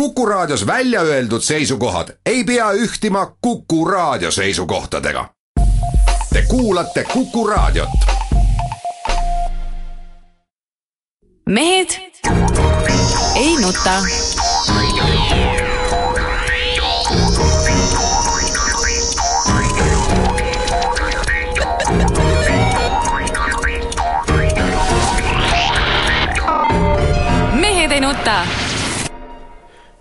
Kuku Raadios välja öeldud seisukohad ei pea ühtima Kuku Raadio seisukohtadega. Te kuulate Kuku Raadiot. mehed ei nuta. mehed ei nuta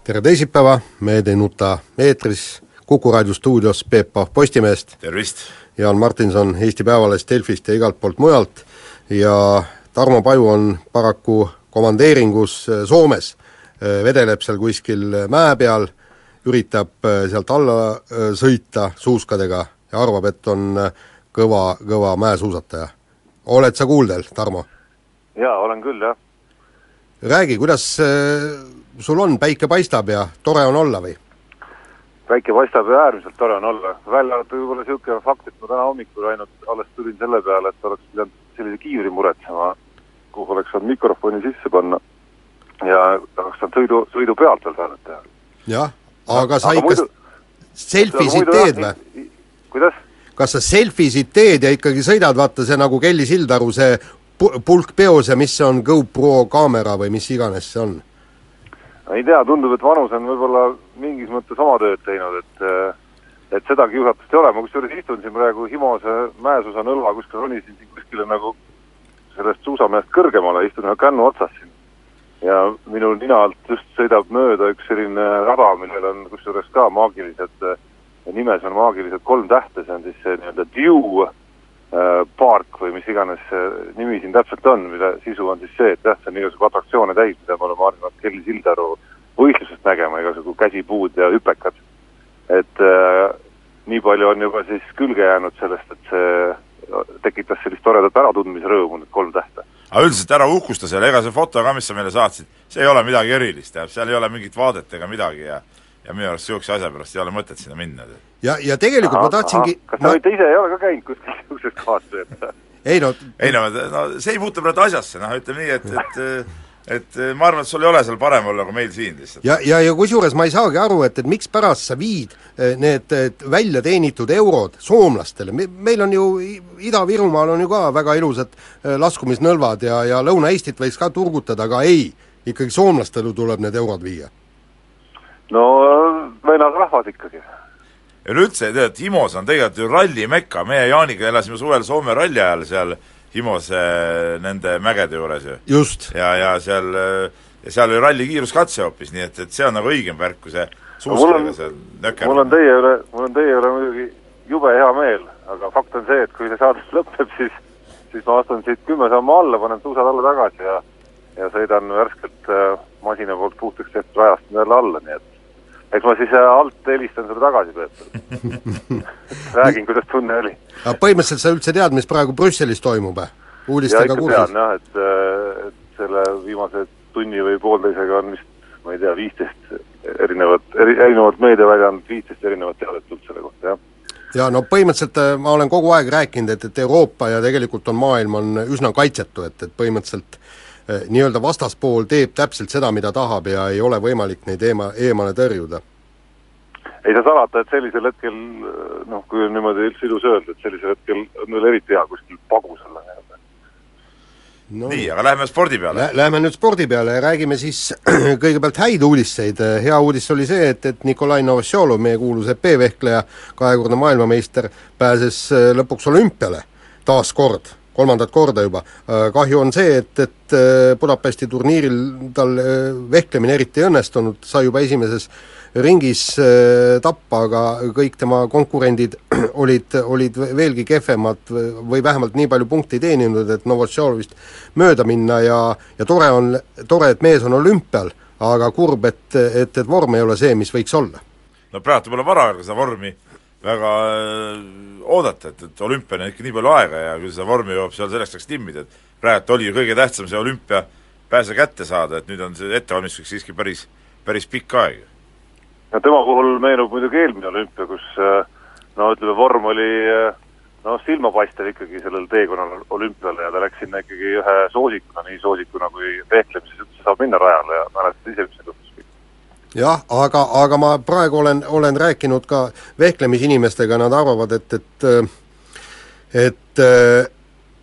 tere teisipäeva, Mehed ei nuta eetris, Kuku raadio stuudios Peep Pahv Postimehest, tervist! Jaan Martinson Eesti Päevalehest, Delfist ja igalt poolt mujalt ja Tarmo Paju on paraku komandeeringus äh, Soomes, vedeleb seal kuskil mäe peal, üritab sealt alla sõita suuskadega ja arvab, et on kõva, kõva mäesuusataja. oled sa kuuldel, Tarmo? jaa, olen küll, jah. räägi, kuidas sul on, päike paistab ja tore on olla või? päike paistab ja äärmiselt tore on olla, välja arvatud võib-olla niisugune fakt, et ma täna hommikul ainult alles tulin selle peale, et oleks pidanud sellise kiivri muretsema, kuhu oleks saanud mikrofoni sisse panna ja oleks saanud sõidu, sõidu pealt veel saadet teha. jah, aga sa ikka selfisid teed või? kuidas? kas sa selfisid teed ja ikkagi sõidad, vaata see nagu Kelly Sildaru see pulk peos ja mis see on, GoPro kaamera või mis iganes see on? Ei tea, tundub, et vanus on võib-olla mingis mõttes oma tööd teinud, et et seda kiusatust ei ole, ma kusjuures istun siin praegu Himose mäesuusa nõlva kuskil, ronisin siin kuskile nagu sellest suusamäest kõrgemale, istun ühe kännu otsas siin. ja minu nina alt just sõidab mööda üks selline rada, millel on kusjuures ka maagilised, nimes on maagilised kolm tähte, see on siis see nii-öelda Dew park või mis iganes see nimi siin täpselt on, mille sisu on siis see, et jah, see on igasugu atraktsioone täis, mida me oleme harjunud Kelly Sildaru võistlusest nägema, igasugu käsipuud ja hüpekad. et äh, nii palju on juba siis külge jäänud sellest, et see tekitas sellist toredat äratundmisrõõmu, need kolm tähte. aga üldiselt ära uhkusta seal, ega see foto ka, mis sa meile saatsid, see ei ole midagi erilist, seal ei ole mingit vaadet ega midagi ja ja minu arust niisuguse asja pärast ei ole mõtet sinna minna. ja, ja tegelikult aha, ma tahtsingi kas sa ma... ise ei ole ka käinud kuskil niisuguses kohas või et ei no ei no, no see ei puutu praegu asjasse, noh ütleme nii, et, et et ma arvan, et sul ei ole seal parem olla kui meil siin lihtsalt. ja, ja, ja kusjuures ma ei saagi aru, et, et mikspärast sa viid need välja teenitud eurod soomlastele, meil on ju Ida-Virumaal on ju ka väga ilusad laskumisnõlvad ja, ja Lõuna-Eestit võiks ka turgutada, aga ei, ikkagi soomlastele tuleb need eurod viia no vennadrahvas ikkagi. ja üleüldse, tead, Himos on tegelikult ju rallimekka, meie Jaaniga elasime suvel Soome ralli ajal seal Himose nende mägede juures ju. just. ja, ja seal, ja seal oli ralli kiiruskatse hoopis, nii et, et see on nagu õigem värk, kui see suuskadega seal nöker. mul on teie üle, mul on teie üle muidugi jube hea meel, aga fakt on see, et kui see saade lõpeb, siis siis ma astun siit kümme sammu alla, panen suusad alla tagasi ja ja sõidan värskelt äh, masina poolt puhtaks tehtud rajast jälle alla, nii et eks ma siis alt helistan sulle tagasi, Peeter räägin, kuidas tunne oli. aga põhimõtteliselt sa üldse tead, mis praegu Brüsselis toimub? uudistega kursis? tean jah, et, et selle viimase tunni või poolteisega on vist, ma ei tea, viisteist erinevat, eri, erinevat meediaväljaannet, viisteist erinevat teadet tulnud selle kohta, jah ja no põhimõtteliselt äh, ma olen kogu aeg rääkinud, et, et Euroopa ja tegelikult on maailm on üsna kaitsetu, et, et põhimõtteliselt nii-öelda vastaspool teeb täpselt seda, mida tahab ja ei ole võimalik neid eema, eemale tõrjuda. ei saa salata, et sellisel hetkel noh, kui on niimoodi üldse ilus öelda, et sellisel hetkel on veel eriti hea kuskil pagus olla nii-öelda no, nii, aga läheme spordi peale lä. Läheme nüüd spordi peale ja räägime siis kõigepealt häid uudiseid, hea uudis oli see, et, et Nikolai Novosjolov, meie kuulus epee-vehkleja, kahekordne maailmameister, pääses eh, lõpuks olümpiale taas kord kolmandat korda juba. Äh, kahju on see, et, et äh, Budapesti turniiril tal äh, vehklemine eriti ei õnnestunud, sai juba esimeses ringis tappa, aga kõik tema konkurendid olid, olid veelgi kehvemad või vähemalt nii palju punkte ei teeninud, et Novotšolovist mööda minna ja ja tore on, tore, et mees on olümpial, aga kurb, et, et, et vorm ei ole see, mis võiks olla. no praegu pole vara seda vormi väga oodata, et, et olümpiani on ikka nii palju aega ja küll seda vormi jõuab seal selleks ajaks timmida, et praegu oli ju kõige tähtsam see olümpiapääse kätte saada, et nüüd on see ettevalmistuseks siiski päris, päris pikk aeg. no tema puhul meenub muidugi eelmine olümpia, kus no ütleme, vorm oli noh, silmapaistev ikkagi sellel teekonnal olümpiale ja ta läks sinna ikkagi ühe soosikuna, nii soosikuna kui vehklemises üldse saab minna rajale ja mäletad ise, mis juhtus? Jah, aga, aga ma praegu olen, olen rääkinud ka vehklemisinimestega, nad arvavad, et, et et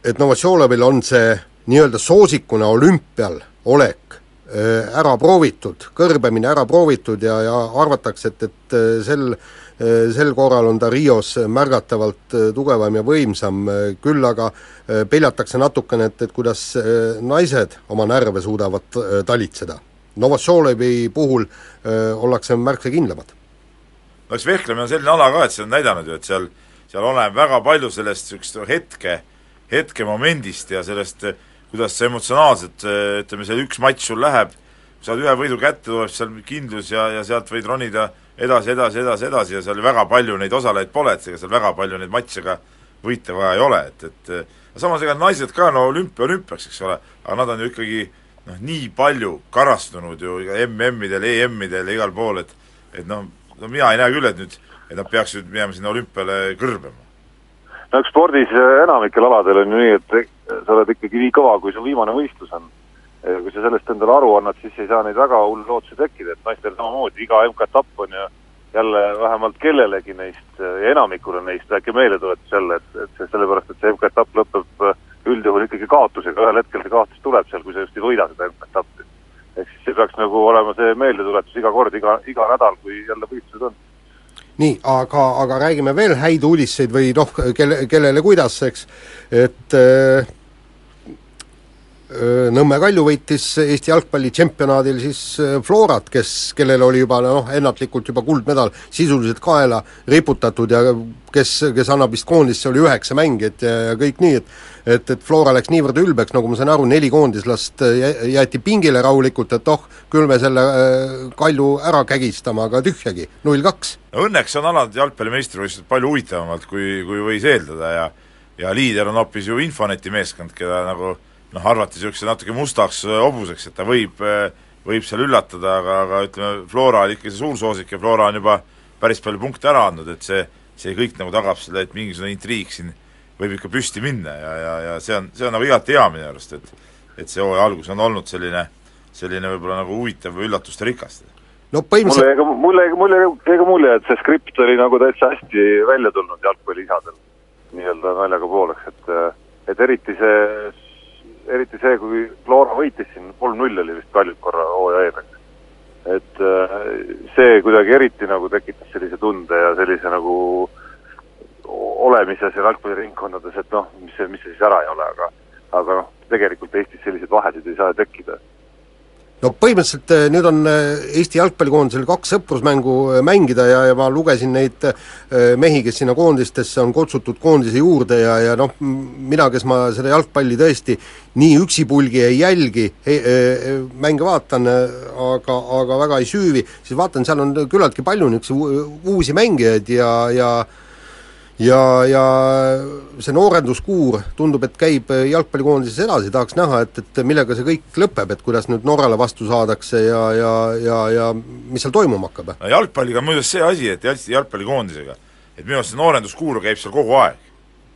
et Novosjolovil on see nii-öelda soosikuna olümpial olek ära proovitud, kõrbemine ära proovitud ja, ja arvatakse, et, et sel sel korral on ta Rios märgatavalt tugevam ja võimsam, küll aga peljatakse natukene, et, et kuidas naised oma närve suudavad talitseda Novosjolevi puhul öö, ollakse märksa kindlamad. no eks vehklemine on selline ala ka, et see on näidanud ju, et seal, seal oleneb väga palju sellest niisugust hetke, hetkemomendist ja sellest, kuidas sa emotsionaalselt, ütleme, see üks matš sul läheb, saad ühe võidu kätte, tuleb seal kindlus ja, ja sealt võid ronida edasi, edasi, edasi, edasi ja seal väga palju neid osalejaid pole, et ega seal väga palju neid matše ka võita vaja ei ole, et, et samas ega naised ka no olümpia olümpiaks, eks ole, aga nad on ju ikkagi noh, nii palju karastunud ju MM-idel, EM-idel ja igal pool, et et noh, no mina ei näe küll, et nüüd, et nad peaksid minema sinna olümpiale kõrbema. no eks spordis äh, enamikel aladel on ju nii, et sa oled ikkagi nii kõva, kui su viimane võistlus on. kui sa sellest endale aru annad, siis ei saa neid väga hulle lootusi tekkida, et naistel samamoodi, iga MK-etapp on ju jälle vähemalt kellelegi neist ja enamikule neist väike meeldetuletus jälle, et, et sellepärast, et see MK-etapp lõpeb äh, üldjuhul ikkagi kaotusega, ühel hetkel see kaotus tuleb seal, kui sa just ei võida seda etappi. ehk siis see peaks nagu olema see meeldetuletus iga kord, iga, iga nädal, kui jälle võistlused on. nii, aga, aga räägime veel häid uudiseid või noh, kelle, kellele kuidas, eks, et äh, Nõmme Kalju võitis Eesti jalgpalli tšempionaadil siis Florat, kes, kellel oli juba noh, ennatlikult juba kuldmedal sisuliselt kaela riputatud ja kes, kes annab vist koondisse, oli üheksa mängijat ja, ja kõik nii, et et, et Flora läks niivõrd ülbeks, nagu ma sain aru, neli koondislast jäeti pingile rahulikult, et oh, küll me selle Kalju ära kägistame, aga tühjagi, null kaks. no õnneks on alati jalgpalli meistrivõistlused palju huvitavamalt, kui, kui võis eeldada ja ja liider on hoopis ju Infoneti meeskond, keda nagu noh, arvati niisuguse natuke mustaks hobuseks, et ta võib, võib seal üllatada, aga, aga ütleme, Flora oli ikka see suursoosik ja Flora on juba päris palju punkte ära andnud, et see, see kõik nagu tagab selle, et mingisugune intriig siin võib ikka püsti minna ja, ja, ja see on, see on nagu igati hea minu arust, et et see hooaja algus on olnud selline, selline võib-olla nagu huvitav või üllatusterikas. no mulle põhimõtteliselt jäi ka, mulle, mulle jäi ka mulje, et see skript oli nagu täitsa hästi välja tulnud jalgpalliisadel nii-öelda naljaga pooleks, et et eriti see eriti see, kui Flora võitis siin, kolm-null oli vist Kaljult korra hooaja eel, eks. et äh, see kuidagi eriti nagu tekitas sellise tunde ja sellise nagu olemise seal jalgpalliringkondades, et noh, mis see, mis see siis ära ei ole, aga aga noh, tegelikult Eestis selliseid vahesid ei saa tekkida no põhimõtteliselt eh, nüüd on eh, Eesti jalgpallikoondisel kaks sõprusmängu eh, mängida ja, ja ma lugesin neid mehi, kes sinna koondistesse on kutsutud koondise juurde ja, ja noh, mina, kes ma seda jalgpalli tõesti nii üksipulgi ei jälgi, mänge vaatan, aga, aga väga ei süüvi, siis vaatan, seal on küllaltki palju niisuguseid uusi mängijaid ja, ja ja, ja see noorenduskuur tundub, et käib jalgpallikoondises edasi, tahaks näha, et, et millega see kõik lõpeb, et kuidas nüüd Norrale vastu saadakse ja, ja, ja, ja mis seal toimuma hakkab? no jalgpalliga on muideks see asi, et Eesti jalgpallikoondisega, et minu arust see noorenduskuur käib seal kogu aeg.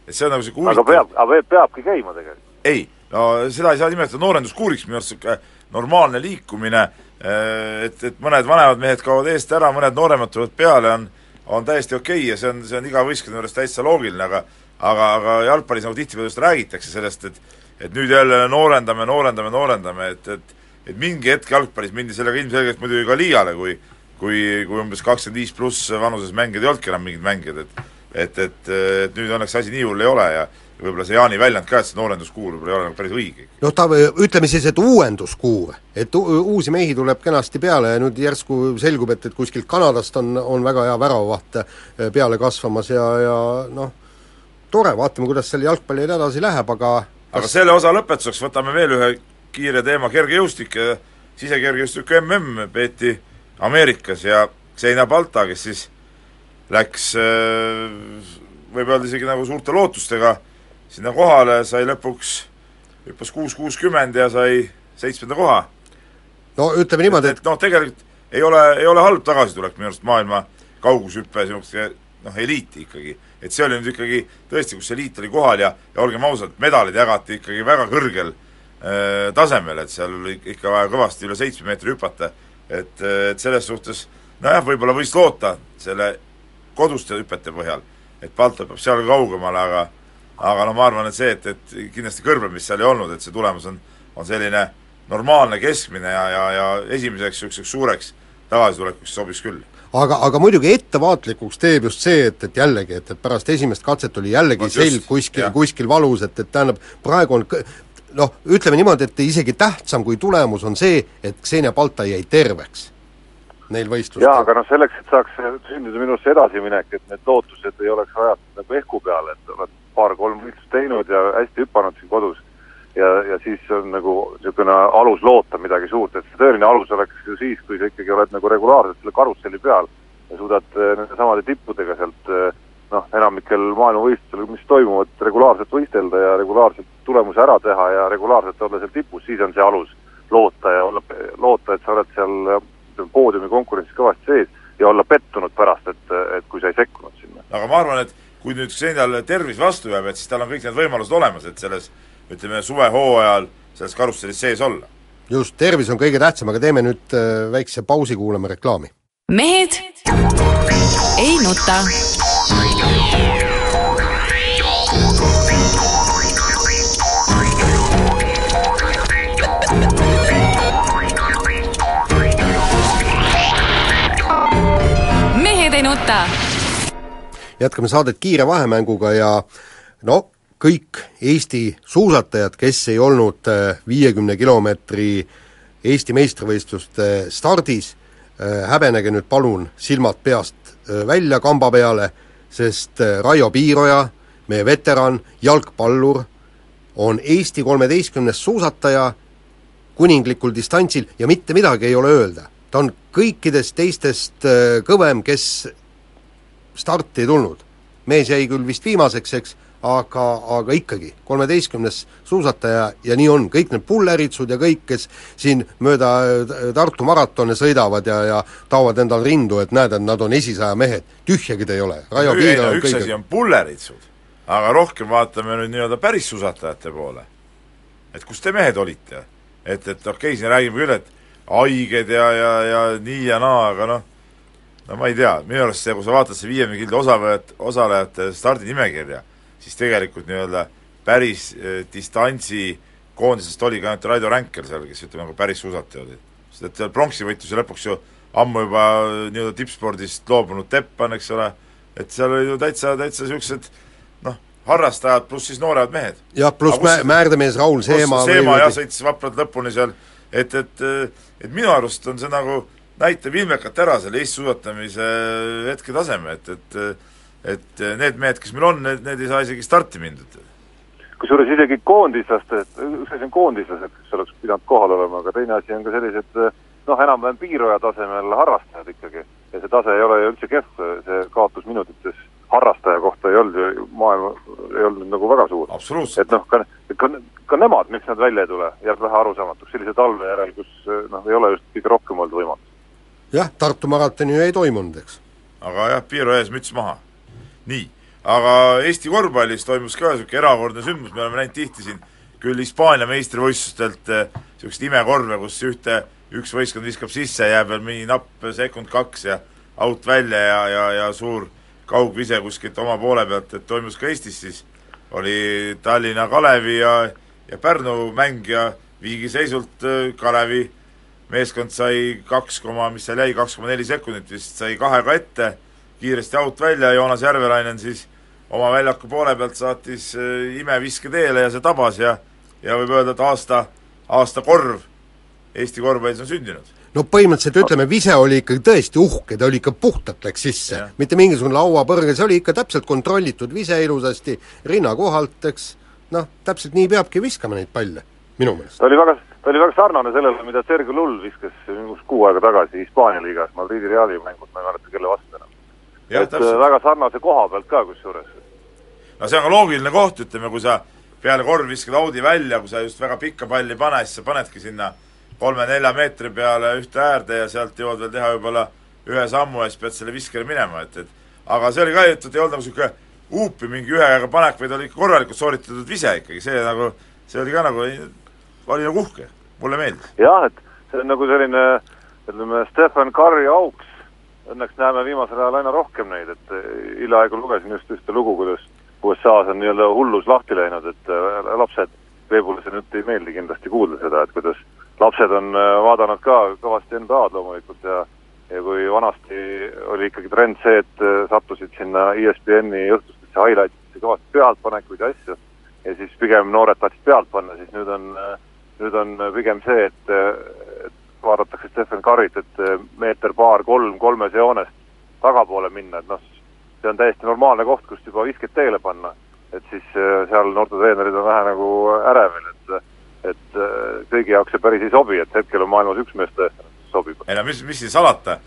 et see on nagu sihuke aga peab, aga peabki käima tegelikult. ei, no seda ei saa nimetada noorenduskuuriks, minu arust niisugune normaalne liikumine, et, et mõned vanemad mehed kaovad eest ära, mõned nooremad tulevad peale, on on täiesti okei okay ja see on, see on iga võistkonna juures täitsa loogiline, aga aga, aga jalgpallis nagu tihtipeale just räägitakse sellest, et et nüüd jälle noorendame, noorendame, noorendame, et, et et mingi hetk jalgpallis mindi sellega ilmselgelt muidugi ka liiale, kui kui, kui umbes kakskümmend viis pluss vanuses mängijad ei olnudki enam mingid mängijad, et et, et, et nüüd õnneks asi nii hull ei ole ja võib-olla see Jaani väljend ka, et see noorenduskuur võib-olla ei ole nagu päris õige. noh, ta, ütleme siis, et uuenduskuur, et uusi mehi tuleb kenasti peale ja nüüd järsku selgub, et, et kuskilt Kanadast on, on väga hea väravavaht eh, peale kasvamas ja, ja noh, tore, vaatame, kuidas seal jalgpallil edasi läheb, aga kas... aga selle osa lõpetuseks võtame veel ühe kiire teema, kergejõustik ja sisekergejõustiku mm peeti Ameerikas ja Xenia Balta, kes siis läks eh, võib öelda isegi nagu suurte lootustega sinna kohale, sai lõpuks, hüppas kuus kuuskümmend ja sai seitsmenda koha. no ütleme niimoodi, et, et noh, tegelikult ei ole, ei ole halb tagasitulek minu arust maailma kaugushüppe niisuguse noh, eliiti ikkagi. et see oli nüüd ikkagi tõesti, kus eliit oli kohal ja, ja olgem ausad, medalid jagati ikkagi väga kõrgel äh, tasemel, et seal oli ikka vaja kõvasti üle seitsme meetri hüpata, et, et selles suhtes nojah, võib-olla võis loota selle koduste hüpete põhjal, et Balto peab seal kaugemale, aga aga no ma arvan, et see, et, et kindlasti kõrblemist seal ei olnud, et see tulemus on, on selline normaalne, keskmine ja, ja, ja esimeseks niisuguseks suureks tagasitulekuks sobiks küll aga, aga muidugi ettevaatlikuks teeb just see, et, et jällegi, et, et pärast esimest katset oli jällegi Vot selg kuskil, kuskil valus, et, et tähendab, praegu on noh, ütleme niimoodi, et isegi tähtsam kui tulemus on see, et Xenia Balta jäi terveks neil võistlustel. jaa, aga noh, selleks, et saaks sündida minu arust edasiminek, et need lootused ei oleks rajatud nagu ehku peale, et oled paar-kolm võistlust teinud ja hästi hüpanud siin kodus ja, ja siis on nagu niisugune alus loota midagi suurt, et see tõeline alus oleks ju siis, kui sa ikkagi oled nagu regulaarselt selle karusselli peal ja suudad eh, nende samade tippudega sealt eh, noh, enamikel maailmavõistlustel, mis toimuvad, regulaarselt võistelda ja regulaarselt tulemuse ära teha ja regulaarselt olla seal tipus, siis on see alus loota ja olla, loota, et sa oled seal ütleme, poodiumi konkurentsis kõvasti sees ja olla pettunud pärast, et, et kui sa ei sekkunud sinna. aga ma arvan, et kui nüüd Xenial tervis vastu jääb, et siis tal on kõik need võimalused olemas, et selles ütleme, suvehooajal selles karussellis sees olla. just, tervis on kõige tähtsam, aga teeme nüüd äh, väikse pausi, kuulame reklaami. mehed ei nuta. mehed ei nuta. Jätkame saadet kiire vahemänguga ja no kõik Eesti suusatajad, kes ei olnud äh, viiekümne kilomeetri Eesti meistrivõistluste stardis, äh, häbenege nüüd palun silmad peast äh, välja kamba peale, sest Raio Piiroja, meie veteran, jalgpallur, on Eesti kolmeteistkümnes suusataja kuninglikul distantsil ja mitte midagi ei ole öelda. ta on kõikidest teistest kõvem, kes starti ei tulnud. mees jäi küll vist viimaseks, eks, aga, aga ikkagi, kolmeteistkümnes suusataja ja nii on, kõik need pulleritsud ja kõik, kes siin mööda äh, Tartu maratone sõidavad ja, ja taovad endal rindu, et näed, et nad on esisaja mehed, tühjagi te ei ole. üks kõige... asi on pulleritsud, aga rohkem vaatame nüüd nii-öelda päris suusatajate poole. et kus te mehed olite? et, et okei okay,, siin räägime küll, et haiged ja, ja, ja nii ja naa, aga noh, no ma ei tea, minu arust see, kui sa vaatad see viiekümne gildi osalejate, osalejate stardinimekirja, siis tegelikult nii-öelda päris äh, distantsi koondisest oli ka ainult Raido Ränkel seal, kes ütleme, nagu päris suusataja oli. sest et seal pronksi võitlus ju lõpuks ju ammu juba äh, nii-öelda tippspordist loobunud Teppan, eks ole, et seal olid ju täitsa, täitsa niisugused noh, harrastajad pluss siis nooremad mehed. jah, pluss mä-, määrdemees Raul Seema Seema jah, sõitis vapralt lõpuni seal, et, et et minu arust on see nagu näitab ilmekalt ära selle Eesti suusatamise hetketaseme, et, et et eh, need mehed, kes meil on, need, need ei saa isegi starti mindud. kusjuures isegi koondislased, üks asi on koondislased, kes oleks pidanud kohal olema, aga teine asi on ka sellised noh, enam-vähem piiroja tasemel harrastajad ikkagi. ja see tase ei ole ju üldse kehv, see kaotus minutites harrastaja kohta ei olnud ju, maailma ei olnud nagu väga suur. et noh, ka, ka, ka nemad, miks nad välja ei tule, jääb vähe arusaamatuks sellise talve järel, kus noh, ei ole just kõige rohkem olnud võimalust. Jah, Tartu maratoni ju ei toimunud, eks. aga jah, Piiro ees müts maha nii, aga Eesti korvpallis toimus ka niisugune erakordne sündmus, me oleme näinud tihti siin küll Hispaania meistrivõistlustelt niisuguseid eh, imekorve, kus ühte, üks võistkond viskab sisse, jääb veel mingi napp sekund kaks ja out välja ja, ja, ja suur kaugvise kuskilt oma poole pealt, et toimus ka Eestis siis, oli Tallinna Kalevi ja, ja Pärnu mäng ja viigiseisult eh, Kalevi meeskond sai kaks koma, mis seal jäi, kaks koma neli sekundit vist sai kahega ette kiiresti out välja, Joonas Järvelainen siis oma väljaku poole pealt saatis äh, imeviske teele ja see tabas ja ja võib öelda, et aasta, aasta korv Eesti korvpallis on sündinud. no põhimõtteliselt ütleme, vise oli ikka tõesti uhke, ta oli ikka puhtalt läks sisse, mitte mingisugune lauapõrge, see oli ikka täpselt kontrollitud vise ilusasti, rinna kohalt, eks noh, täpselt nii peabki viskama neid palle, minu meelest. ta oli väga, ta oli väga sarnane sellele, mida Sergei Lull viskas umbes kuu aega tagasi Hispaania liigas Madridi Reali mängult, ma ei mäleta, kelle vastu enam et täpselt. Äh, väga sarnase koha pealt ka kusjuures. no see on ka loogiline koht, ütleme, kui sa peale korvi viskad audi välja, kui sa just väga pikka palli ei pane, siis sa panedki sinna kolme-nelja meetri peale ühte äärde ja sealt jõuad veel teha võib-olla ühe sammu ja siis pead selle viskele minema, et, et aga see oli ka, et ei olnud nagu niisugune huupi mingi ühe käega panek, vaid oli korralikult sooritatud vise ikkagi, see nagu, see oli ka nagu, oli nagu uhke, mulle meeldis. jah, et see on nagu selline ütleme, Stefan Curry auks, õnneks näeme viimasel ajal aina rohkem neid, et eh, hiljaaegu lugesin just ühte lugu, kuidas USA-s on nii-öelda hullus lahti läinud, et eh, lapsed, Peebule see nüüd ei meeldi kindlasti kuulda seda, et kuidas lapsed on eh, vaadanud ka kõvasti NBA-d loomulikult ja ja kui vanasti oli ikkagi trend see, et äh, sattusid sinna ESPN-i õhtustesse highlights'isse kõvasti pealtpanekuid ja asju, ja siis pigem noored tahtsid pealt panna, siis nüüd on, nüüd on pigem see, et, et vaadatakse Stephen Curry't, et meeter, paar, kolm, kolmes joonest tagapoole minna, et noh, see on täiesti normaalne koht, kust juba visket teele panna. et siis äh, seal noortetreenerid on vähe nagu ärevil, et et äh, kõigi jaoks see päris ei sobi, et hetkel on maailmas üks mees tõestanud, sobib. ei no mis, mis siin salata,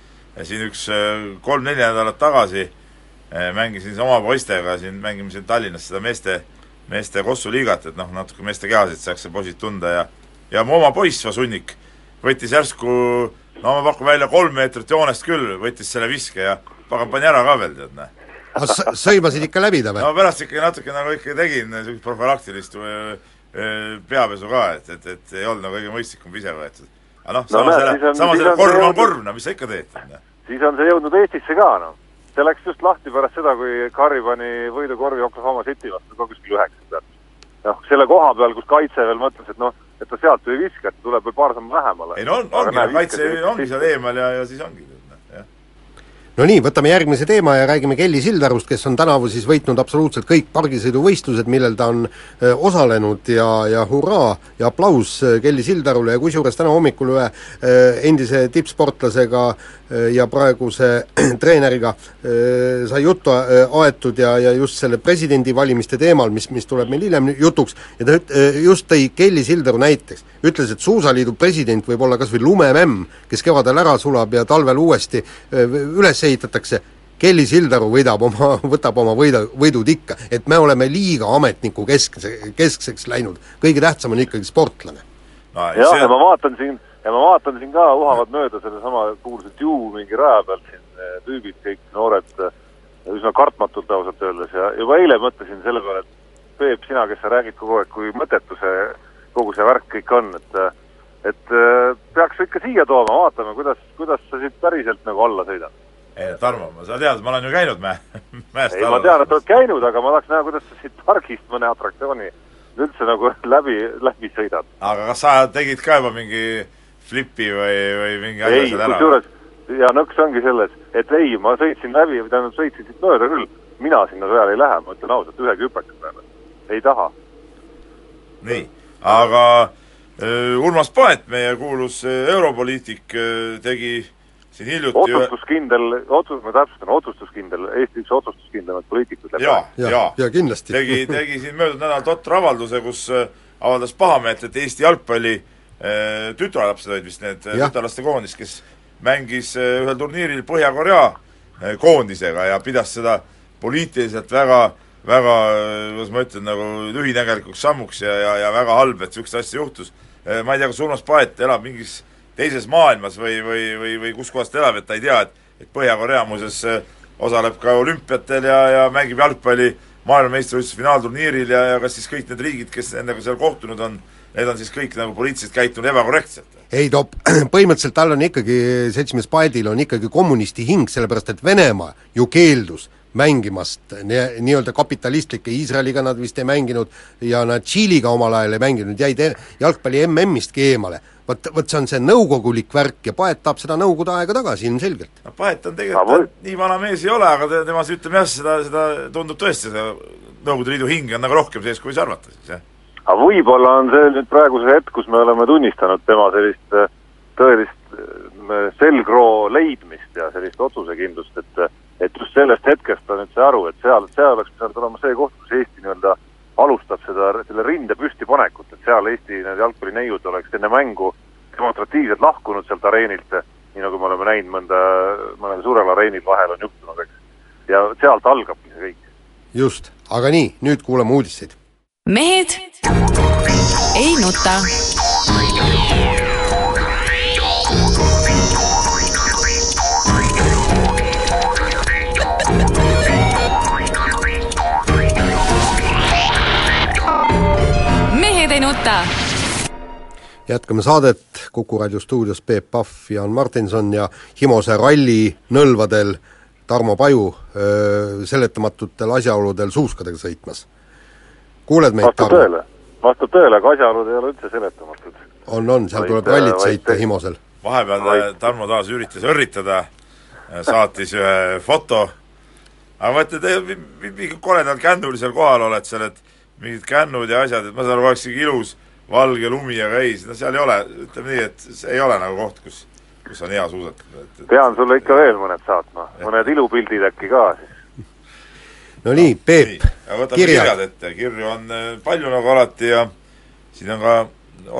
siin üks äh, kolm-neli nädalat tagasi äh, mängisin oma poistega siin, mängime siin Tallinnas seda meeste, meeste kossuliigat, et noh, natuke meeste kehasid saaks see poisid tunda ja ja mu oma poiss, Vasunnik, võttis järsku, no ma pakun välja kolm meetrit joonest küll, võttis selle viske ja pagan, pani ära ka veel, tead, näe. aga sõimasid ikka läbi ta või? no pärast ikka natuke nagu ikka tegin niisugust profülaktilist öö, öö, peapesu ka, et, et, et ei olnud nagu kõige mõistlikum vise võetud. aga noh, No samas siis jälle on see korv on korv, no mis sa ikka teed, noh. siis on see jõudnud Eestisse ka, noh. see läks just lahti pärast seda, kui Curry pani võidukorvi Oklahoma City vastu ka kuskil üheksa pealt. noh, selle koha peal, kus kaitse veel mõtles, et noh, et ta sealt ju ei viska, et ta tuleb veel paar sammu lähemale. ei no on, ongi, kaitse ongi seal eemal ja, ja siis ongi, jah. no nii, võtame järgmise teema ja räägime Kelly Sildarust, kes on tänavu siis võitnud absoluutselt kõik pargisõiduvõistlused, millel ta on öö, osalenud ja, ja hurraa ja aplaus öö, Kelly Sildarule ja kusjuures täna hommikul ühe öö, endise tippsportlasega öö, ja praeguse treeneriga öö, sai juttu öö, aetud ja, ja just selle presidendivalimiste teemal, mis, mis tuleb meil hiljem jutuks, ja ta üt- just tõi Kelly Sildaru näiteks. ütles, et Suusaliidu president võib olla kas või lumememm, kes kevadel ära sulab ja talvel uuesti üles ehitatakse, Kelly Sildaru võidab oma, võtab oma võida, võidud ikka, et me oleme liiga ametniku keskse, keskseks läinud, kõige tähtsam on ikkagi sportlane. no jah, ja ma vaatan siin, ja ma vaatan siin ka, uhavad mööda sellesama kuulsa Dew mingi raja pealt siin eh, tüübid, kõik noored, eh, üsna kartmatult ausalt öeldes ja juba eile mõtlesin selle peale, et Peep, sina, kes sa räägid kogu aeg, kui mõttetu see, kogu see värk kõik on, et et eh, peaks ikka siia tooma, vaatame, kuidas, kuidas sa siit päriselt nagu alla sõidad. ei Tarmo, sa tead, ma olen ju käinud mäe, mäest ei, ma tean, et oled käinud, aga ma tahaks näha, kuidas sa siit pargist mõne atraktsiooni üldse nagu läbi, läbi sõidad. aga kas sa tegid ka juba mingi flipi või, või mingi asja ei, seal ära? kusjuures ja nõks ongi selles, et ei, ma sõitsin läbi, tähendab, sõitsin siit mööda küll, mina sinna peale ei lähe, ma ütlen ausalt, ühegi hüpaka peale. ei taha. nii, aga öö, Urmas Paet, meie kuulus öö, europoliitik, tegi siin hiljuti otsustuskindel, otsus, ma täpsustan, otsustuskindel, Eesti üks otsustuskindlamaid poliitikuid läbi ja, jaa ja kindlasti. tegi, tegi siin möödunud nädalal totra avalduse, kus äh, avaldas pahameelt, et Eesti jalgpalli äh, tütarlapsed olid vist need äh, tütarlaste koondis, kes mängis äh, ühel turniiril Põhja-Korea äh, koondisega ja pidas seda poliitiliselt väga väga, äh, kuidas ma ütlen, nagu lühinägelikuks sammuks ja, ja, ja väga halb, et niisugust asja juhtus. Ma ei tea, kas Urmas Paet elab mingis teises maailmas või, või, või, või kus kohas ta elab, et ta ei tea, et et Põhja-Korea muuseas äh, osaleb ka olümpiatel ja, ja mängib jalgpalli maailmameistrivõistluse finaalturniiril ja, ja kas siis kõik need riigid, kes nendega seal kohtunud on, need on siis kõik nagu poliitiliselt käitunud ebakorrektselt? ei no põhimõtteliselt tal on ikkagi, seltsimees Paedil on ikkagi kommunisti hing, sellepärast et Venemaa ju keeldus mängimast nii, nii-öelda kapitalistlikke, Iisraeliga nad vist ei mänginud ja nad Tšiiliga omal ajal ei mänginud, jäid e- jalgpalli MM-istki eemale. vot, vot see on see nõukogulik värk ja Paet tahab seda nõukogude aega tagasi ilmselgelt. no Paet on tegelikult nii vana mees ei ole, aga te- tema ütleme jah, seda, seda tundub tõesti, seda Nõukogude Liidu hinge on nagu rohkem sees, kui võis arvata siis, jah. Aga võib-olla on see nüüd praegu see hetk, kus me oleme tunnistanud tema sellist äh, tõelist äh, selgroo leidmist ja sellist otsusekindlust, et et just sellest hetkest ta nüüd sai aru, et seal, seal oleks pidanud olema see koht, kus Eesti nii-öelda alustab seda, selle rinde püstipanekut, et seal Eesti need jalgpallineiud oleks enne mängu demonstratiivselt lahkunud sealt areenilt, nii nagu me oleme näinud mõnda, mõnel suurel areenil vahel on juhtunud, eks. ja sealt algabki see kõik. just, aga nii, nüüd kuulame uudiseid. Mehed ei nuta. mehed ei nuta. jätkame saadet, Kuku raadio stuudios Peep Pahv, Jaan Martinson ja Himose ralli nõlvadel Tarmo Paju öö, seletamatutel asjaoludel suuskadega sõitmas. Kuuled meid, Tarmo? vastab tõele, aga asjaolud ei ole üldse seletamatud. on, on, seal Vaid, tuleb äh, rallit vaid sõita Himosel. vahepeal Vaid- Tarmo taas üritas õrritada, saatis ühe foto, aga mõtle, te mi- mi- mingi koledal kännul seal kohal oled seal, et mingid kännud ja asjad, et ma saan aru, oleks sihuke ilus valge lumi, aga ei, no seal ei ole, ütleme nii, et see ei ole nagu koht, kus, kus on hea suusatada, pean sulle ikka veel mõned saatma, mõned ilupildid äkki ka siis. No nii, Peep, aga võtame kirjad. kirjad ette, kirju on äh, palju nagu alati ja siin on ka,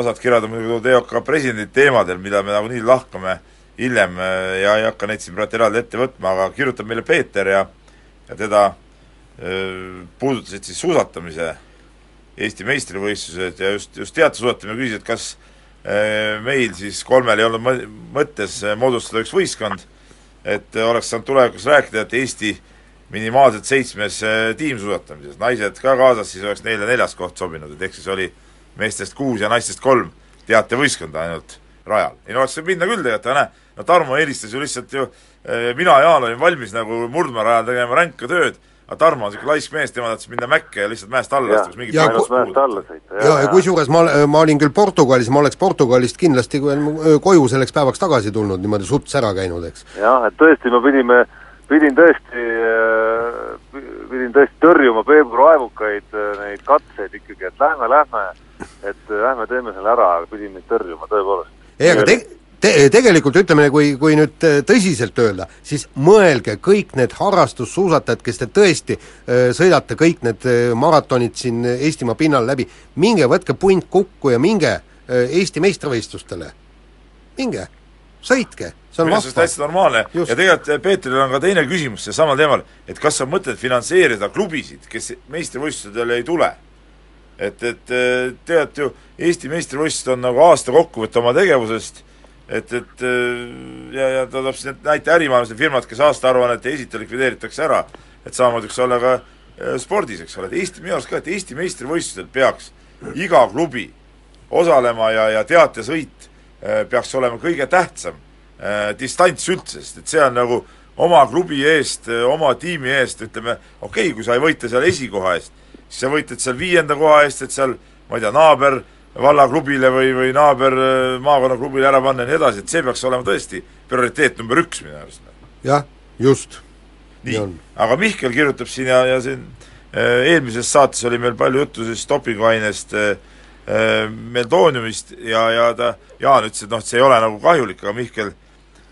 osad kirjad on muidugi tulnud EOK presidendi teemadel, mida me nagunii lahkame hiljem äh, ja ei hakka neid siin praegu eraldi ette võtma, aga kirjutab meile Peeter ja ja teda äh, puudutasid siis suusatamise Eesti meistrivõistlused ja just, just teatesuusatamine küsis, et kas äh, meil siis kolmel ei olnud mõ- mõttes moodustada üks võistkond, et oleks saanud tulevikus rääkida, et Eesti minimaalselt seitsmes äh, tiimsuusatamises, naised ka kaasas, siis oleks neile neljas koht sobinud, et ehk siis oli meestest kuus ja naistest kolm teatevõistkonda ainult rajal. ei no oleks võinud minna küll tegelikult, aga näe, no Tarmo eelistas ju lihtsalt ju, eh, mina ja Jaan olin valmis nagu murdmaarajal tegema ränka tööd, aga Tarmo on niisugune laisk mees, tema tahtis minna mäkke ja lihtsalt mäest alla astuks, mingit Ja mäest alla sõita, ja, ja kusjuures ma, ma olin küll Portugalis, ma oleks Portugalist kindlasti koju selleks päevaks tagasi tulnud, niimoodi suts ära käinud, eks. jah, et tõesti, me pidime, pidin tõesti, pidin tõesti tõrjuma Peebu raevukaid äh, neid katseid ikkagi, et lähme, lähme, et äh, lähme teeme selle ära, aga pidin neid tõrjuma tõepoolest. ei, aga te-, te-, tegelikult ütleme, kui, kui nüüd äh, tõsiselt öelda, siis mõelge, kõik need harrastussuusatajad, kes te tõesti sõidate kõik need maratonid siin Eestimaa pinnal läbi, minge võtke punt kokku ja minge Eesti meistrivõistlustele. minge, sõitke, see on vahva. täitsa normaalne Just. ja tegelikult eh, Peetril on ka teine küsimus seesamal teemal, et kas on mõtet finantseerida klubisid, kes meistrivõistlustel ei tule? et, et eh, tead ju, Eesti meistrivõistlused on nagu aasta kokkuvõte oma tegevusest, et, et eh, ja, ja ta toob siin näite ärimaailmas, need firmad, kes aastaaruannet ei esita, likvideeritakse ära, et samamoodi võiks olla ka spordis, eks ole, et Eesti, minu arust ka, et Eesti meistrivõistlustel peaks iga klubi osalema ja, ja teatesõit peaks olema kõige tähtsam distants üldse, sest et see on nagu oma klubi eest, oma tiimi eest, ütleme, okei okay,, kui sa ei võitle seal esikoha eest, siis sa võitled seal viienda koha eest, et seal ma ei tea, naaber vallaklubile või, või naaber eh, maakonnaklubile ära panna ja nii edasi, et see peaks olema tõesti prioriteet number üks minu arust. jah, just. nii aga Mihkel kirjutab siin ja, ja siin äh, eelmises saates oli meil palju juttu siis dopinguainest äh, äh, meldooniumist ja, ja ta, Jaan ütles, et noh, et see ei ole nagu kahjulik, aga Mihkel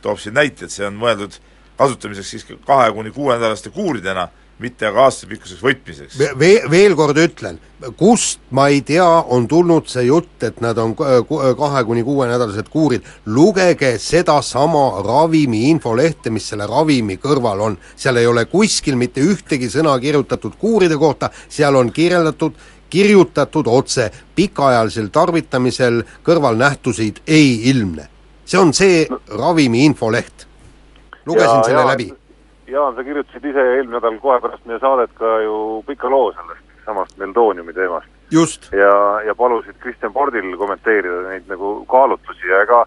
toob siin näite, et see on mõeldud kasutamiseks siis kahe kuni kuuenädalaste kuuridena, mitte aga aastapikkuseks võtmiseks. Ve-, veel kord ütlen, kust ma ei tea, on tulnud see jutt, et nad on kahe kuni kuuenädalased kuurid, lugege sedasama ravimi infolehte, mis selle ravimi kõrval on. seal ei ole kuskil mitte ühtegi sõna kirjutatud kuuride kohta, seal on kirjeldatud, kirjutatud otse, pikaajalisel tarvitamisel kõrvalnähtusid ei ilmne. See on see ravimi infoleht. lugesin selle Jaan- läbi. Jaan, sa kirjutasid ise eelmine nädal kohe pärast meie saadet ka ju pika loo sellest samast Meldooniumi teemast. ja, ja palusid Kristjan Pordil kommenteerida neid nagu kaalutlusi ja ega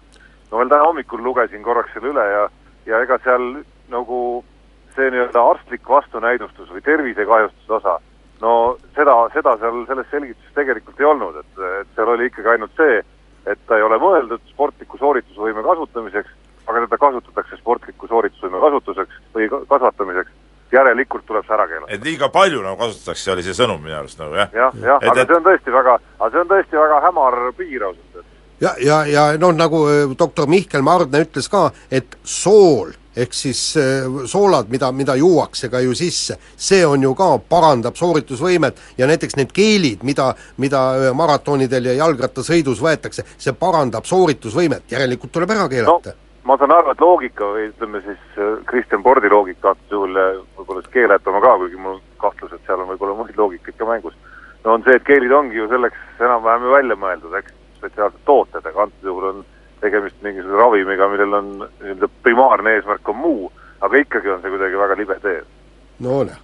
no veel täna hommikul lugesin korraks selle üle ja, ja ega seal nagu see nii-öelda arstlik vastunäidustus või tervisekahjustuse osa, no seda, seda seal selles selgituses tegelikult ei olnud, et, et seal oli ikkagi ainult see, et ta ei ole mõeldud sportliku sooritusvõime kasutamiseks, aga teda kasutatakse sportliku sooritusvõime kasutuseks või ka- kasvatamiseks, järelikult tuleb see ära keelata. et liiga palju nagu kasutatakse, oli see sõnum minu arust nagu jah. jah, jah, aga et- see on tõesti väga, aga see on tõesti väga hämar piir ausalt öeldes. ja, ja, ja noh, nagu äh, doktor Mihkel Mardne ütles ka, et sool ehk siis äh, soolad, mida, mida juuakse ka ju sisse, see on ju ka, parandab sooritusvõimet ja näiteks need keelid, mida, mida äh, maratonidel ja jalgrattasõidus võetakse, see parandab sooritusvõimet, järelikult tuleb ära keelata. no. ma saan aru, et loogika või ütleme siis äh, Kristjan Pordi loogika antud juhul võib-olla siis keeletu oma ka, kuigi mul on kahtlus, et seal on võib-olla muid loogikaid ka mängus, no on see, et keelid ongi ju selleks enam-vähem ju välja mõeldud, eks, spetsiaalsed tooted, aga antud juhul on tegemist mingisuguse ravimiga, millel on nii-öelda primaarne eesmärk on muu, aga ikkagi on see kuidagi väga libe tee. no noh,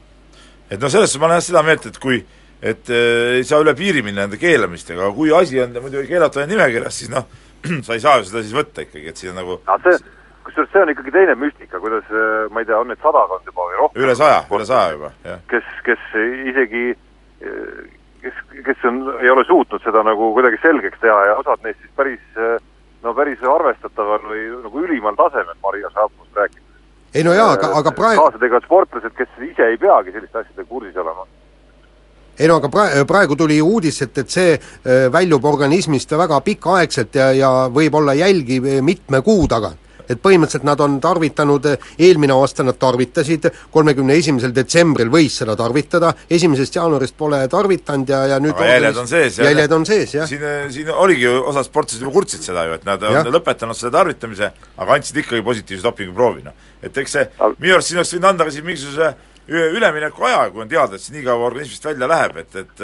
et noh, selles suhtes ma olen jah seda meelt, et kui et äh, ei saa üle piiri minna nende keelamistega, aga kui asi on muidugi keelatud nimekirjas, siis noh, sa ei saa ju seda siis võtta ikkagi, et siin on nagu aga see, kusjuures see on ikkagi teine müstika, kuidas äh, ma ei tea, on neid sadakond juba või rohkem üle saja, üle saja juba, jah. kes, kes isegi kes, kes on, ei ole suutnud seda nagu kuidagi selgeks teha ja osad neist siis päris no päris arvestataval või nagu ülimal tasemel Maria Šarapust rääkides. ei no jaa, aga, aga praegu kaasa tegevad sportlased, kes ise ei peagi selliste asjadega kursis olema ei no aga praegu, praegu tuli uudis, et, et see äh, väljub organismist väga pikaaegselt ja, ja võib olla jälgi mitme kuu tagant et põhimõtteliselt nad on tarvitanud, eelmine aasta nad tarvitasid, kolmekümne esimesel detsembril võis seda tarvitada, esimesest jaanuarist pole tarvitanud ja, ja nüüd aga jäljed on sees, jah? jäljed on sees, jah. siin, siin oligi ju, osad sportlased juba kurtsid seda ju, et nad on ja. lõpetanud selle tarvitamise, aga andsid ikkagi positiivse dopinguproovi, noh. et eks see, minu arust siin oleks võinud anda ka siin mingisuguse ülemineku aja, kui on teada, et see nii kaua organismist välja läheb, et, et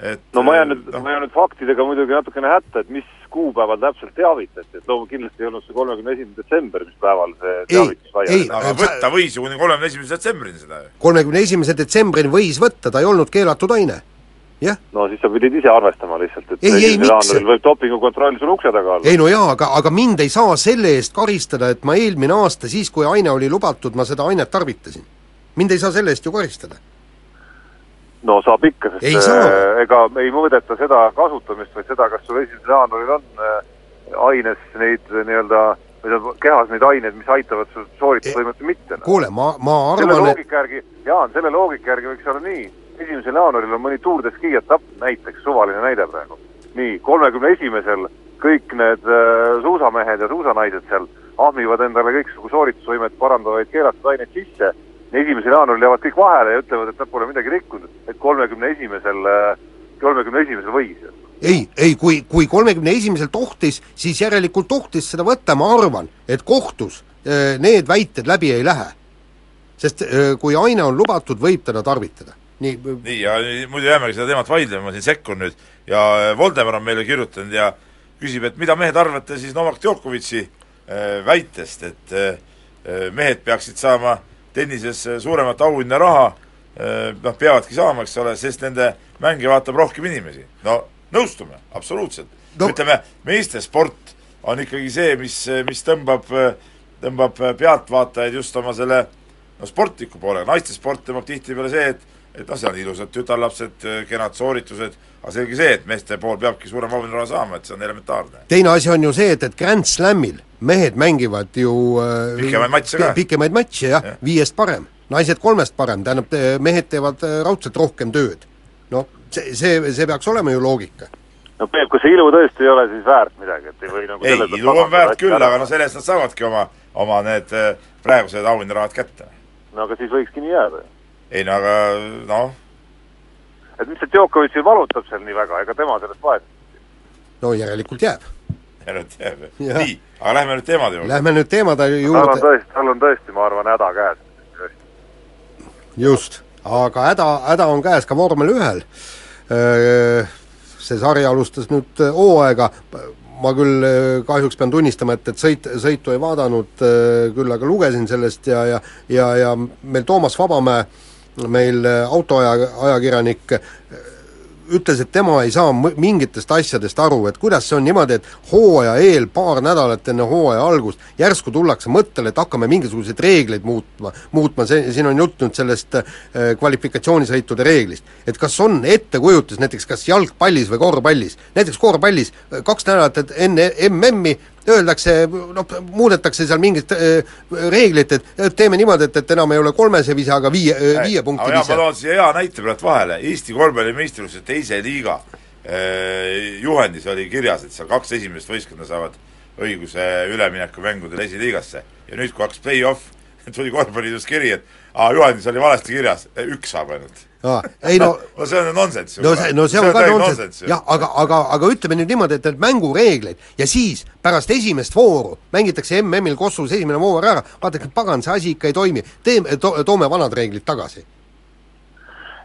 et no ma jään nüüd no., ma jään nüüd faktidega muidugi natukene hätta, et mis kuupäeval täpselt teavitati, et loomulikult kindlasti ei olnud see kolmekümne esimene detsember, mis päeval see teavitus laiali aga võtta võis ju kuni kolmekümne esimese detsembrini seda ju. kolmekümne esimese detsembrini võis võtta, ta ei olnud keelatud aine. jah. no siis sa pidid ise arvestama lihtsalt, et ei, ei, miks? võib dopingukontroll sul ukse taga olla. ei no jaa, aga, aga mind ei saa selle eest karistada, et ma eelmine aasta, siis kui aine oli lubatud, ma seda ainet tarvitasin. mind ei saa selle eest ju karistada no saab ikka, sest. Äh, ega ei mõõdeta seda kasutamist, vaid seda, kas sul esimesel jaanuaril on äh, aines neid äh, nii-öelda või tähendab, kehas neid aineid, mis aitavad sul sooritusvõimet või mitte. kuule, ma, ma arvan selle loogika järgi, Jaan, selle loogika järgi võiks olla nii, esimesel jaanuaril on mõni Tour de Ski etapp, näiteks, suvaline näide praegu. nii, kolmekümne esimesel kõik need äh, suusamehed ja suusanaised seal ahmivad endale kõiksugu sooritusvõimet parandavaid keelatud aineid sisse esimesel jaanuaril jäävad kõik vahele ja ütlevad, et nad pole midagi rikkunud, et kolmekümne esimesel, kolmekümne esimesel võis. ei, ei kui, kui kolmekümne esimesel tohtis, siis järelikult tohtis seda võtta, ma arvan, et kohtus äh, need väited läbi ei lähe. sest äh, kui aine on lubatud, võib teda tarvitada. nii, nii, ja muidu jäämegi seda teemat vaidlema, ma siin sekkun nüüd, ja Voldemar on meile kirjutanud ja küsib, et mida mehed arvate siis Novak Djokovic'i äh, väitest, et mehed peaksid saama tennises suuremat auhinnaraha eh, noh, peavadki saama, eks ole, sest nende mänge vaatab rohkem inimesi. no nõustume, absoluutselt no.. ütleme, meistresport on ikkagi see, mis, mis tõmbab, tõmbab pealtvaatajaid just oma selle no sportliku poolega, naistesport tõmbab tihtipeale see, et et noh, seal on ilusad tütarlapsed, kenad sooritused, aga selge see, et meeste pool peabki suurem auhinnaraha saama, et see on elementaarne. teine asi on ju see, et, et Grand Slamil mehed mängivad ju äh, pikemaid matše ka. pikemaid matše jah ja., viiest parem. naised kolmest parem, tähendab, mehed teevad äh, raudselt rohkem tööd. noh, see, see, see peaks olema ju loogika no Peep, kui see ilu tõesti ei ole siis väärt midagi, et ei või nagu ei, ilu on väärt küll, aga no selle eest nad saavadki oma, oma need äh, praegused auhinnarahad kätte. no aga siis võikski nii jääda ju ei no aga noh. et mis see Djokovicil valutab seal nii väga, ega tema sellest vahet no järelikult jääb. Jääb, jah. nii, aga lähme nüüd teemade juurde. Lähme nüüd teemade juurde. tal on tõesti, tal on tõesti, ma arvan, häda käes. just, aga häda, häda on käes ka vormel ühel. See sari alustas nüüd hooaega, ma küll kahjuks pean tunnistama, et, et sõit, sõitu ei vaadanud, küll aga lugesin sellest ja, ja ja, ja meil Toomas Vabamäe meil autoaja, ajakirjanik ütles, et tema ei saa mingitest asjadest aru, et kuidas see on niimoodi, et hooaja eel, paar nädalat enne hooaja algust järsku tullakse mõttele, et hakkame mingisuguseid reegleid muutma, muutma, see, siin on jutt nüüd sellest äh, kvalifikatsioonisõitude reeglist. et kas on ettekujutus näiteks kas jalgpallis või korvpallis, näiteks korvpallis kaks nädalat enne MM-i öeldakse, noh, muudetakse seal mingit äh, reeglit, et teeme niimoodi, et, et enam ei ole kolmese vise, aga viie, viie punkti vise. ma toon siia hea näite praegu vahele, Eesti korvpallimeistrivõistluse teise liiga äh, juhendis oli kirjas, et seal kaks esimest võistkonda saavad õiguse üleminekumängudele esiliigasse. ja nüüd, kui hakkas play-off, tuli korvpalliliidust kiri, et aa, juhendis oli valesti kirjas, üks saab ainult. Ei no no see on nonsenss ju. no see, no see on, see on ka nonsenss, jah, aga, aga, aga ütleme nüüd niimoodi, et need mängureegleid ja siis pärast esimest vooru mängitakse MM-il Kosovos esimene voor ära, vaadake, pagan, see asi ikka ei toimi, teeme to,, toome vanad reeglid tagasi.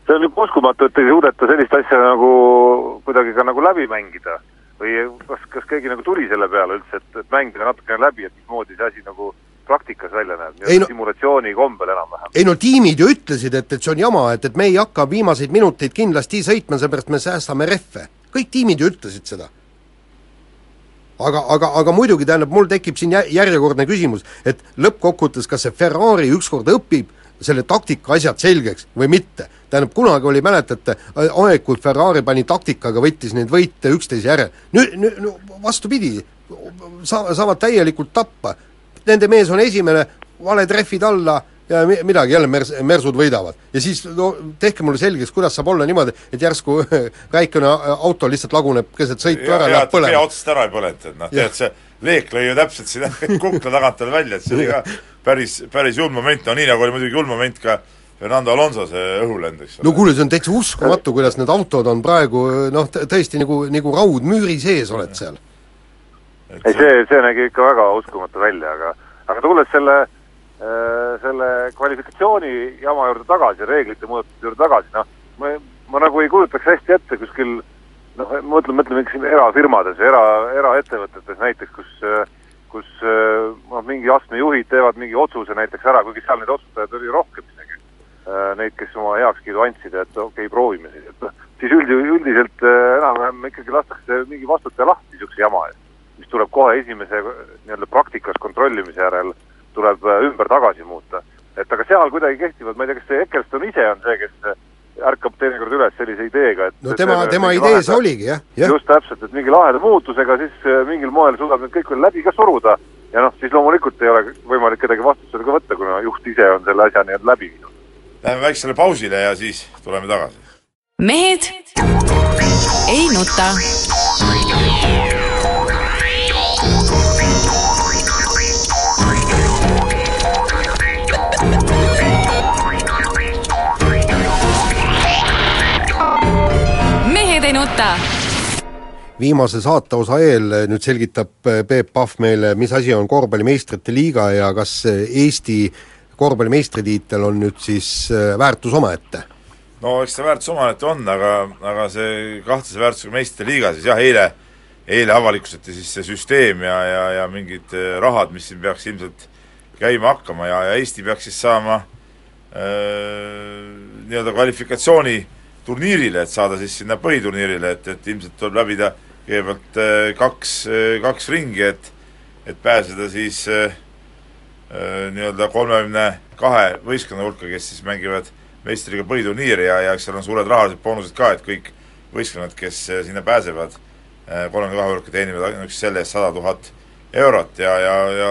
see on uskumatu, et ei suudeta sellist asja nagu kuidagi ka nagu läbi mängida. Või kas, kas keegi nagu tuli selle peale üldse, et, et mängida natukene läbi, et mismoodi see asi nagu praktikas välja näeb, nii-öelda no- simulatsiooni kombel enam-vähem. ei no tiimid ju ütlesid, et, et see on jama, et, et me ei hakka viimaseid minuteid kindlasti sõitma, seepärast me säästame rehve. kõik tiimid ju ütlesid seda. aga, aga, aga muidugi tähendab, mul tekib siin jä- järjekordne küsimus, et lõppkokkuvõttes, kas see Ferrari ükskord õpib selle taktika asjad selgeks või mitte. tähendab, kunagi oli, mäletate, aeg, kui Ferrari pani taktikaga, võttis neid võite üksteise järel. nüüd, nüüd no, vastupidi, sa-, saavad täielikult tappa. Nende mees on esimene, valed rehvid alla ja mi-, midagi, jälle mers-, mersud võidavad. ja siis no tehke mulle selgeks, kuidas saab olla niimoodi, et järsku väikene auto lihtsalt laguneb keset sõitu ära, hea, läheb et pea põlema. otsast ära ei põlenud, et noh, tead see leek lõi ju täpselt sinna kukla tagant tal välja, et see oli ka päris, päris julm moment, no nii nagu oli muidugi julm moment ka Fernando Alonso see õhulend, eks ole. no kuule, see on täitsa uskumatu, kuidas need autod on praegu noh, tõesti nagu, nagu raudmüüri sees oled seal. Ei, see, see nägi ikka väga uskumatu välja, aga, aga tulles selle äh, selle kvalifikatsiooni jama juurde tagasi, reeglite muudatuse juurde tagasi, noh, ma, ma nagu ei kujutaks hästi ette kuskil noh, ma mõtlen, mõtlen mingi siin erafirmades, era, eraettevõtetes näiteks, kus kus äh, noh, mingi astme juhid teevad mingi otsuse näiteks ära, kuigi seal neid otsustajaid oli rohkem isegi, neid, kes oma heakskiidu andsid, et okei okay,, proovime siis, et noh, siis üldi, üldiselt äh, enam-vähem ikkagi lastakse mingi vastutaja lahti niisuguse jama eest, mis tuleb kohe esimese nii-öelda praktikas kontrollimise järel, tuleb äh, ümber tagasi muuta. et aga seal kuidagi kehtivad, ma ei tea, kas see Eccleston ise on see, kes ärkab teinekord üles sellise ideega, et no tema, tema idee see oligi, jah, jah. just täpselt, et mingi laheda muutusega siis äh, mingil moel suudab need kõik veel läbi ka suruda ja noh, siis loomulikult ei ole võimalik kedagi vastutusele ka võtta, kuna juht ise on selle asja nii-öelda läbi viinud. Läheme väiksele pausile ja siis tuleme tagasi. mehed ei nuta. Viimase saateosa eel nüüd selgitab äh, Peep Pahv meile, mis asi on korvpallimeistrite liiga ja kas äh, Eesti korvpallimeistritiitel on nüüd siis äh, väärtus omaette? no eks see väärtus omaette on, aga, aga see kahtlase väärtusega meistrite liiga siis jah, eile, eile avalikustati siis see süsteem ja, ja, ja mingid eh, rahad, mis siin peaks ilmselt käima hakkama ja, ja Eesti peaks siis saama äh, nii-öelda kvalifikatsiooni turniirile, et saada siis sinna põhiturniirile, et, et ilmselt tuleb läbida kõigepealt äh, kaks, kaks ringi, et et pääseda siis äh, nii-öelda kolmekümne kahe võistkonna hulka, kes siis mängivad meistriga põhiturniiri ja, ja eks seal on suured rahalised boonused ka, et kõik võistkonnad, kes äh, sinna pääsevad, kolmekümne kahe hulka teenivad ainuüksi selle eest sada tuhat eurot ja, ja, ja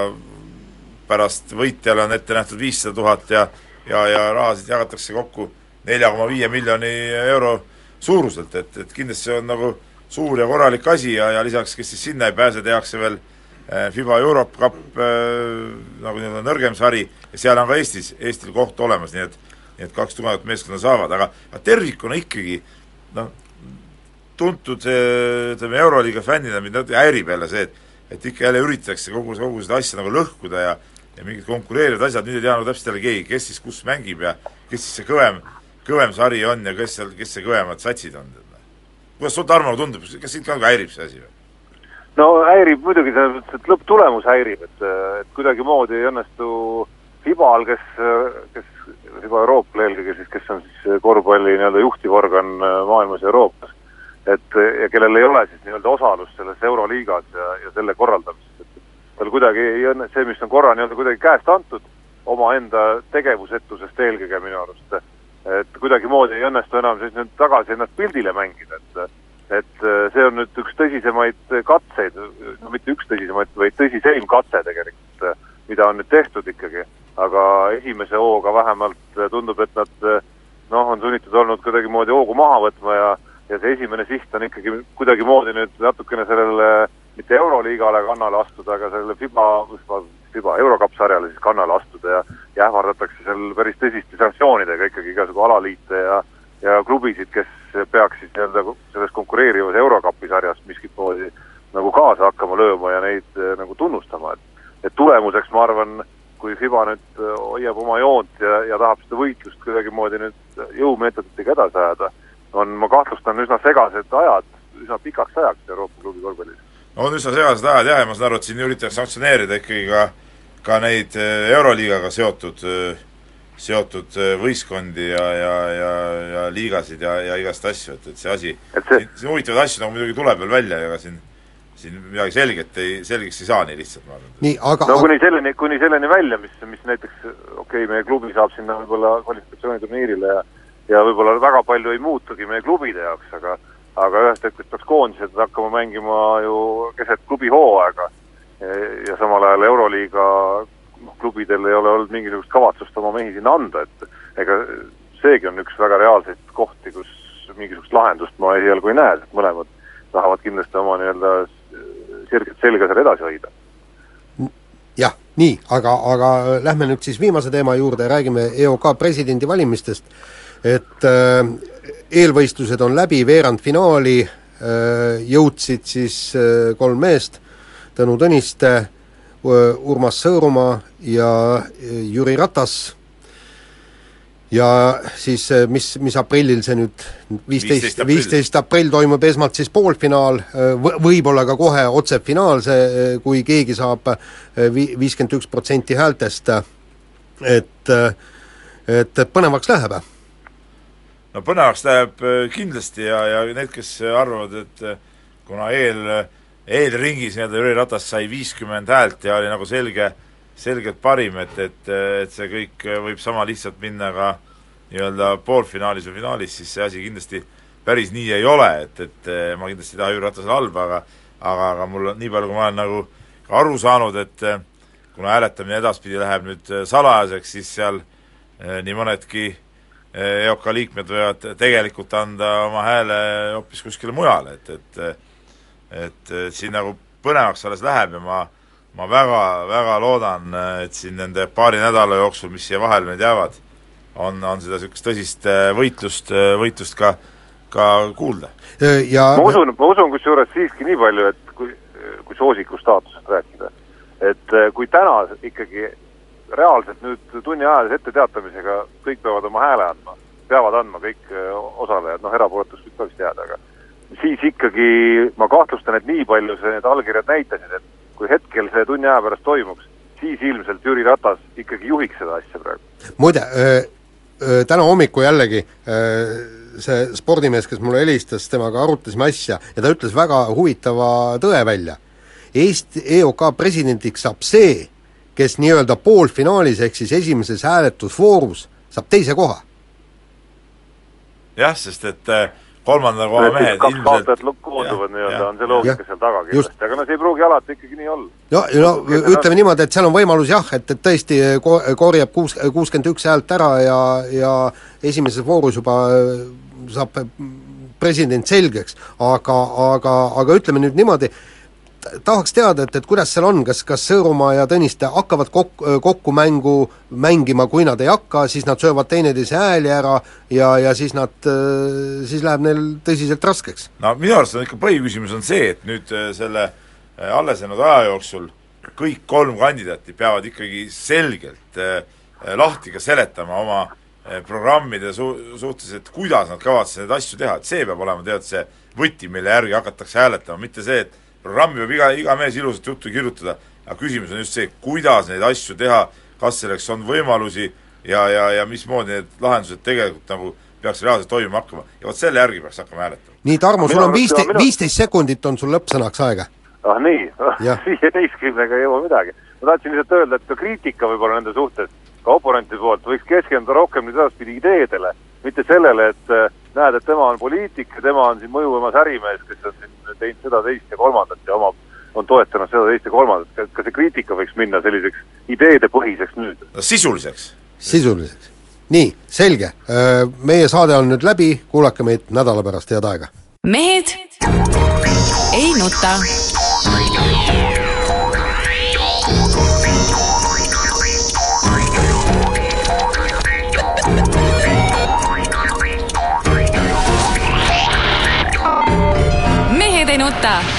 pärast võitjale on ette nähtud viissada tuhat ja ja, ja rahasid jagatakse kokku nelja koma viie miljoni euro suuruselt, et, et kindlasti see on nagu suur ja korralik asi ja, ja lisaks, kes siis sinna ei pääse, tehakse veel eh, FIBA Europe Cup äh, nagu nii-öelda nõrgem sari ja seal on ka Eestis, Eestil koht olemas, nii et nii et kaks tugevat meeskonda saavad, aga, aga tervikuna ikkagi noh, tuntud ütleme, Euroliiga fännina mind natuke häirib jälle see, et et ikka jälle üritatakse kogu, kogu seda asja nagu lõhkuda ja ja mingid konkureerivad asjad, nüüd ei tea nagu täpselt jälle keegi, kes siis kus mängib ja kes siis see kõvem, kõvem sari on ja kes seal, kes see kõvemad satsid on. Kuidas sul, Tarmo, tundub, kas sind ka nagu häirib see asi või? no häirib muidugi selles mõttes, et lõpptulemus häirib, et, et kuidagimoodi ei õnnestu FIBA-l, kes, kes, FIBA Euroopal eelkõige siis, kes on siis korvpalli nii-öelda juhtivorgan maailmas ja Euroopas, et ja kellel ei ole siis nii-öelda osalust selles Euroliigas ja, ja selle korraldamises, et tal kuidagi ei õnne-, see, mis on korra nii-öelda kuidagi käest antud, omaenda tegevusetusest eelkõige minu arust, et kuidagimoodi ei õnnestu enam siis nüüd tagasi ennast pildile mängida, et et see on nüüd üks tõsisemaid katseid, no mitte üks tõsisemaid, vaid tõsiseim katse tegelikult, mida on nüüd tehtud ikkagi, aga esimese hooga vähemalt tundub, et nad noh, on sunnitud olnud kuidagimoodi hoogu maha võtma ja ja see esimene siht on ikkagi kuidagimoodi nüüd natukene sellele mitte Euroliigale kannale astuda, aga sellele FIBA, FIBA Eurocup sarjale siis kannale astuda ja ja ähvardatakse seal päris tõsiste sanktsioonidega ikkagi igasugu alaliite ja ja klubisid, kes peaks siis nii-öelda selles konkureerivas Eurocupi sarjas miskit moodi nagu kaasa hakkama lööma ja neid nagu tunnustama, et et tulemuseks ma arvan, kui FIBA nüüd hoiab oma joont ja, ja tahab seda võitlust kuidagimoodi nüüd jõumeetoditega edasi ajada, on, ma kahtlustan, üsna segased ajad, üsna pikaks ajaks Euroopa klubi korvpallis. No on üsna segased ajad jah, ja ma saan aru, et siin üritatakse sanktsioneerida ikkagi ka ka neid äh, Euroliigaga seotud, seotud võistkondi ja, ja, ja, ja liigasid ja, ja igast asju, et, et see asi, siin, siin huvitavaid asju nagu muidugi tuleb veel välja, ega siin siin midagi selget ei, selgeks ei saa nii lihtsalt, ma arvan. nii, aga no kuni selleni, kuni selleni välja, mis, mis näiteks okei okay,, meie klubi saab sinna võib-olla kvalifikatsiooniturniirile ja ja võib-olla väga palju ei muutugi meie klubide jaoks, aga aga ühest hetkest peaks koondised hakkama mängima ju keset klubi hooaega ja samal ajal Euroliiga noh, klubidel ei ole olnud mingisugust kavatsust oma mehi sinna anda, et ega seegi on üks väga reaalseid kohti, kus mingisugust lahendust ma esialgu ei näe, sest mõlemad tahavad kindlasti oma nii-öelda sirget selga seal edasi hoida. jah, nii, aga, aga lähme nüüd siis viimase teema juurde, räägime EOK presidendivalimistest, et äh, eelvõistlused on läbi, veerandfinaali äh, jõudsid siis äh, kolm meest, Tõnu Tõniste, Urmas Sõõrumaa ja Jüri Ratas. Ja siis mis, mis aprillil see nüüd, viisteist, viisteist aprill toimub esmalt siis poolfinaal, võib-olla ka kohe otsefinaal, see, kui keegi saab vi-, viiskümmend üks protsenti häältest, et et põnevaks läheb? No põnevaks läheb kindlasti ja, ja need, kes arvavad, et kuna eel, eelringis nii-öelda Jüri Ratas sai viiskümmend häält ja oli nagu selge, selgelt parim, et, et, et see kõik võib sama lihtsalt minna ka nii-öelda poolfinaalis või finaalis, siis see asi kindlasti päris nii ei ole, et, et ma kindlasti ei taha Jüri Ratasele halba, aga aga, aga mul on nii palju, kui ma olen nagu aru saanud, et kuna hääletamine edaspidi läheb nüüd salajaseks, siis seal nii mõnedki EOK liikmed võivad tegelikult anda oma hääle hoopis kuskile mujale, et, et et siin nagu põnevaks alles läheb ja ma ma väga, väga loodan, et siin nende paari nädala jooksul, mis siia vahele nüüd jäävad, on, on seda niisugust tõsist võitlust, võitlust ka, ka kuulda. ja ma usun, ma usun kusjuures siiski nii palju, et kui, kui soosiku staatusest rääkida, et kui täna ikkagi reaalselt nüüd tunni ajalise etteteatamisega kõik peavad oma hääle andma, peavad andma kõik osalejad, noh erapooletuks võib ka vist jääda, aga siis ikkagi ma kahtlustan, et nii palju see, need allkirjad näitasid, et kui hetkel see tunni aja pärast toimuks, siis ilmselt Jüri Ratas ikkagi juhiks seda asja praegu. muide, täna hommikul jällegi see spordimees, kes mulle helistas, temaga arutasime asja ja ta ütles väga huvitava tõe välja. Eesti EOK presidendiks saab see, kes nii-öelda poolfinaalis ehk siis esimeses hääletusvoorus saab teise koha. jah, sest et äh, kolmanda koha mehed kaks kaotajat koonduvad nii-öelda, on see loogika seal taga kindlasti, aga no see ei pruugi alati ikkagi nii olla. no, no ütleme niimoodi, et seal on võimalus jah, et, et tõesti ko-, korjab kuus, kuuskümmend üks häält ära ja, ja esimeses voorus juba saab president selgeks, aga, aga, aga ütleme nüüd niimoodi, tahaks teada, et, et kuidas seal on, kas, kas Sõõrumaa ja Tõniste hakkavad kok-, kokku mängu mängima, kui nad ei hakka, siis nad söövad teineteise hääli ära ja, ja siis nad, siis läheb neil tõsiselt raskeks? no minu arust on ikka põhiküsimus on see, et nüüd selle alles jäänud aja jooksul kõik kolm kandidaati peavad ikkagi selgelt lahti ka seletama oma programmide su-, suhtes, et kuidas nad kavatsevad neid asju teha, et see peab olema tead see võti, mille järgi hakatakse hääletama, mitte see, et programmi võib iga, iga mees ilusat juttu kirjutada, aga küsimus on just see, kuidas neid asju teha, kas selleks on võimalusi ja, ja, ja mismoodi need lahendused tegelikult nagu peaks reaalselt toimima hakkama. ja vot selle järgi peaks hakkama hääletama. nii, Tarmo, sul on viisteist, viisteist sekundit on sul lõppsõnaks aega. ah nii, viieteistkümnega ei jõua midagi. ma tahtsin lihtsalt öelda, et ka kriitika võib-olla nende suhtes, ka oponenti poolt, võiks keskenduda rohkem nüüd edaspidi ideedele, mitte sellele, et näed, et tema on poliitik ja tema on siin mõjuvamas ärimees, kes on siin teinud seda, teist ja kolmandat ja omab, on toetanud seda, teist ja kolmandat, et ka see kriitika võiks minna selliseks ideedepõhiseks nüüd? sisuliseks. sisuliseks. nii, selge. Meie saade on nüüd läbi, kuulake meid nädala pärast, head aega! mehed ei nuta mehed ei nuta